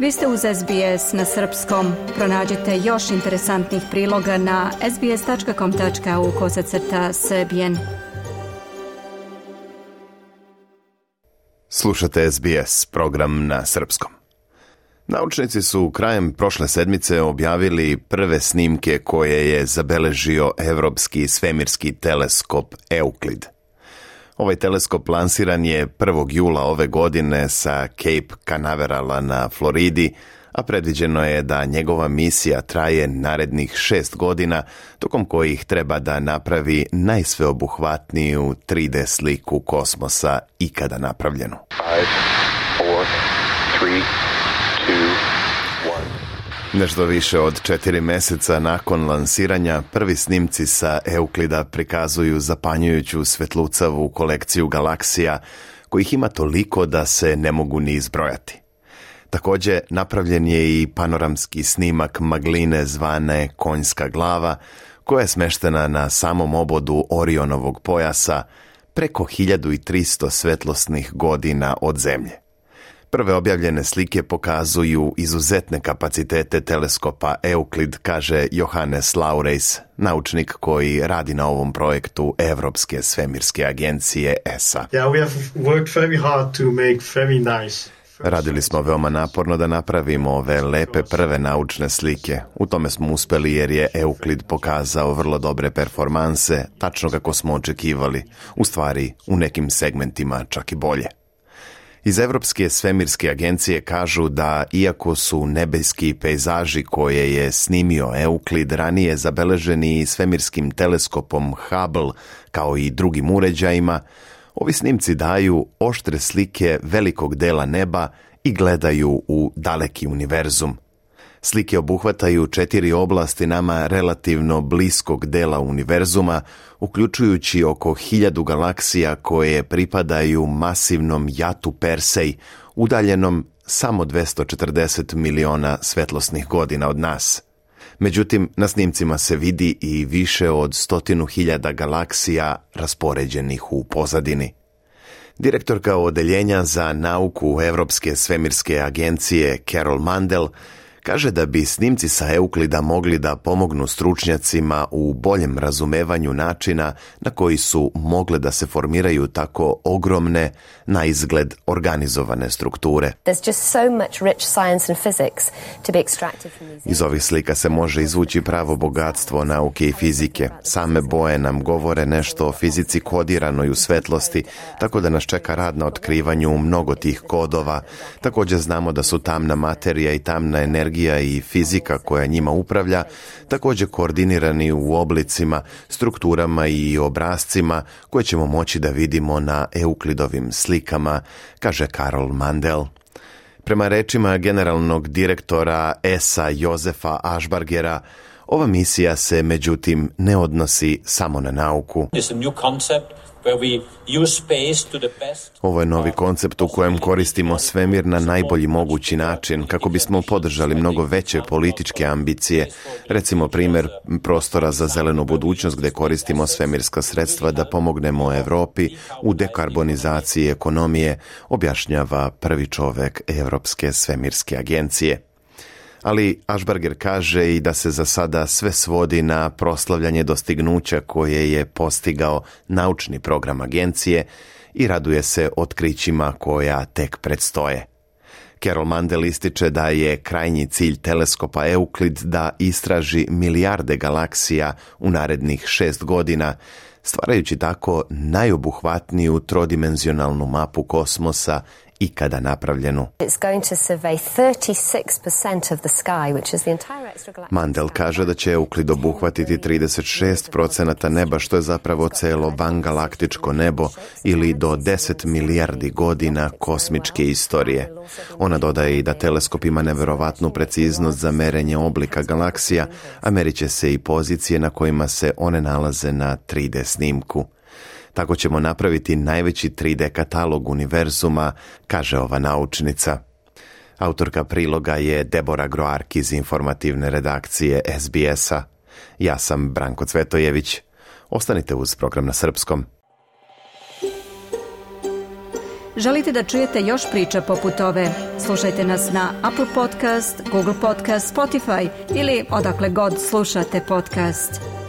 Vi ste uz SBS na srpskom. Pronađite još interesantnih priloga na sbs.com.au kosacrta sebijen. Slušate SBS program na srpskom. Naučnici su krajem prošle sedmice objavili prve snimke koje je zabeležio Europski svemirski teleskop Euclid – Ovaj teleskop lansiran je 1. jula ove godine sa Cape Canaverala na Floridi, a predviđeno je da njegova misija traje narednih šest godina, tokom kojih treba da napravi najsveobuhvatniju 3D sliku kosmosa ikada napravljenu. Five, four, three, two, Nešto više od četiri meseca nakon lansiranja prvi snimci sa Euklida prikazuju zapanjujuću svetlucavu kolekciju galaksija kojih ima toliko da se ne mogu ni izbrojati. Također napravljen je i panoramski snimak magline zvane konjska glava koja je smeštena na samom obodu Orionovog pojasa preko 1300 svetlosnih godina od zemlje. Prve objavljene slike pokazuju izuzetne kapacitete teleskopa Euclid, kaže Johannes Laureis, naučnik koji radi na ovom projektu Evropske svemirske agencije ESA. Radili smo veoma naporno da napravimo ove lepe prve naučne slike. U tome smo uspeli jer je Euclid pokazao vrlo dobre performanse, tačno kako smo očekivali. U stvari, u nekim segmentima čak i bolje. Iz Europske svemirske agencije kažu da, iako su nebeski pejzaži koje je snimio Euklid ranije zabeleženi svemirskim teleskopom Hubble kao i drugim uređajima, ovi snimci daju oštre slike velikog dela neba i gledaju u daleki univerzum – Slike obuhvataju četiri oblasti nama relativno bliskog dela univerzuma, uključujući oko hiljadu galaksija koje pripadaju masivnom jatu Persej, udaljenom samo 240 miliona svetlosnih godina od nas. Međutim, na snimcima se vidi i više od stotinu hiljada galaksija raspoređenih u pozadini. Direktorka Odeljenja za nauku Evropske svemirske agencije Carol Mandel kaže da bi snimci sa Euklida mogli da pomognu stručnjacima u boljem razumevanju načina na koji su mogle da se formiraju tako ogromne, na izgled organizovane strukture. Iz ovih slika se može izvući pravo bogatstvo nauke i fizike. Same boje nam govore nešto o fizici kodiranoj u svetlosti, tako da nas čeka rad na otkrivanju mnogo tih kodova. Također znamo da su tamna materija i tamna energija i fizika koja njima upravlja, također koordinirani u oblicima, strukturama i obrazcima koje ćemo moći da vidimo na Euklidovim slikama, kaže Karol Mandel. Prema rečima generalnog direktora ESA Jozefa Ašbargera, ova misija se međutim ne odnosi samo na nauku. Ovo je novi koncept u kojem koristimo svemir na najbolji mogući način kako bismo podržali mnogo veće političke ambicije. Recimo primjer prostora za zelenu budućnost gdje koristimo svemirska sredstva da pomognemo Europi u dekarbonizaciji ekonomije, objašnjava prvi čovjek Europske svemirske agencije ali Ashberger kaže i da se za sada sve svodi na proslavljanje dostignuća koje je postigao naučni program agencije i raduje se otkrićima koja tek predstoje. Carol Mandel ističe da je krajnji cilj teleskopa Euklid da istraži milijarde galaksija u narednih šest godina, stvarajući tako najobuhvatniju trodimenzionalnu mapu kosmosa ikada napravljenu. Mandel kaže da će Euklid obuhvatiti 36% neba što je zapravo celo vangalaktičko nebo ili do 10 milijardi godina kosmičke istorije. Ona dodaje i da teleskop ima neverovatnu preciznost za merenje oblika galaksija, a meriće se i pozicije na kojima se one nalaze na 3D snimku. Tako ćemo napraviti najveći 3D katalog univerzuma, kaže ova naučnica. Autorka priloga je Debora Groark iz informativne redakcije SBS-a. Ja sam Branko Cvetojević. Ostanite uz program na srpskom. Želite da čujete još priča poput ove? Slušajte nas na Apple Podcast, Google Podcast, Spotify ili odakle god slušate podcast.